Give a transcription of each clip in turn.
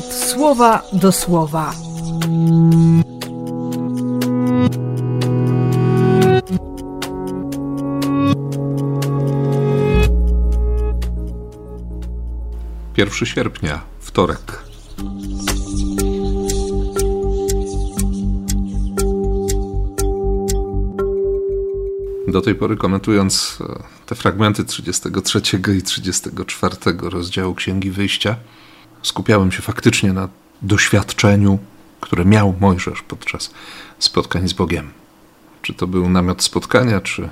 słowa do słowa. Pierwszy sierpnia, wtorek. Do tej pory komentując e, te fragmenty 33 i 34 rozdziału Księgi Wyjścia, skupiałem się faktycznie na doświadczeniu, które miał Mojżesz podczas spotkań z Bogiem. Czy to był namiot spotkania, czy,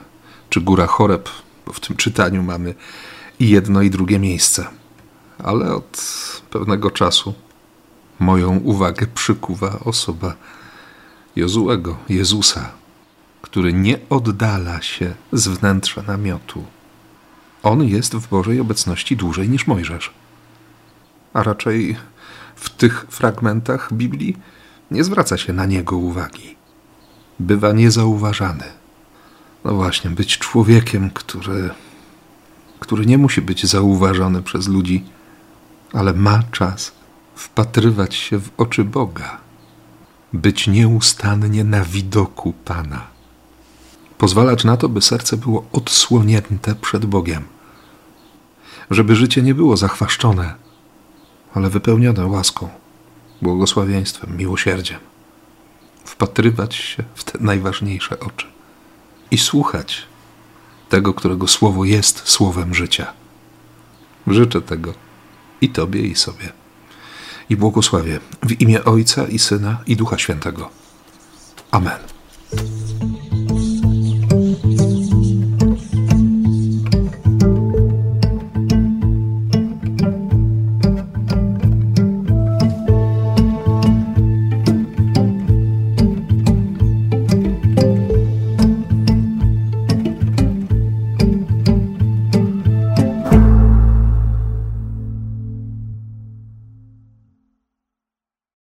czy góra Choreb, bo w tym czytaniu mamy i jedno, i drugie miejsce. Ale od pewnego czasu moją uwagę przykuwa osoba Jozułego, Jezusa, który nie oddala się z wnętrza namiotu. On jest w Bożej obecności dłużej niż Mojżesz. A raczej w tych fragmentach Biblii nie zwraca się na niego uwagi. Bywa niezauważany. No właśnie, być człowiekiem, który, który nie musi być zauważony przez ludzi, ale ma czas wpatrywać się w oczy Boga, być nieustannie na widoku Pana pozwalać na to, by serce było odsłonięte przed Bogiem, żeby życie nie było zachwaszczone, ale wypełnione łaską, błogosławieństwem, miłosierdziem. Wpatrywać się w te najważniejsze oczy i słuchać tego, którego słowo jest słowem życia. Życzę tego i Tobie, i sobie. I błogosławię w imię Ojca i Syna i Ducha Świętego. Amen.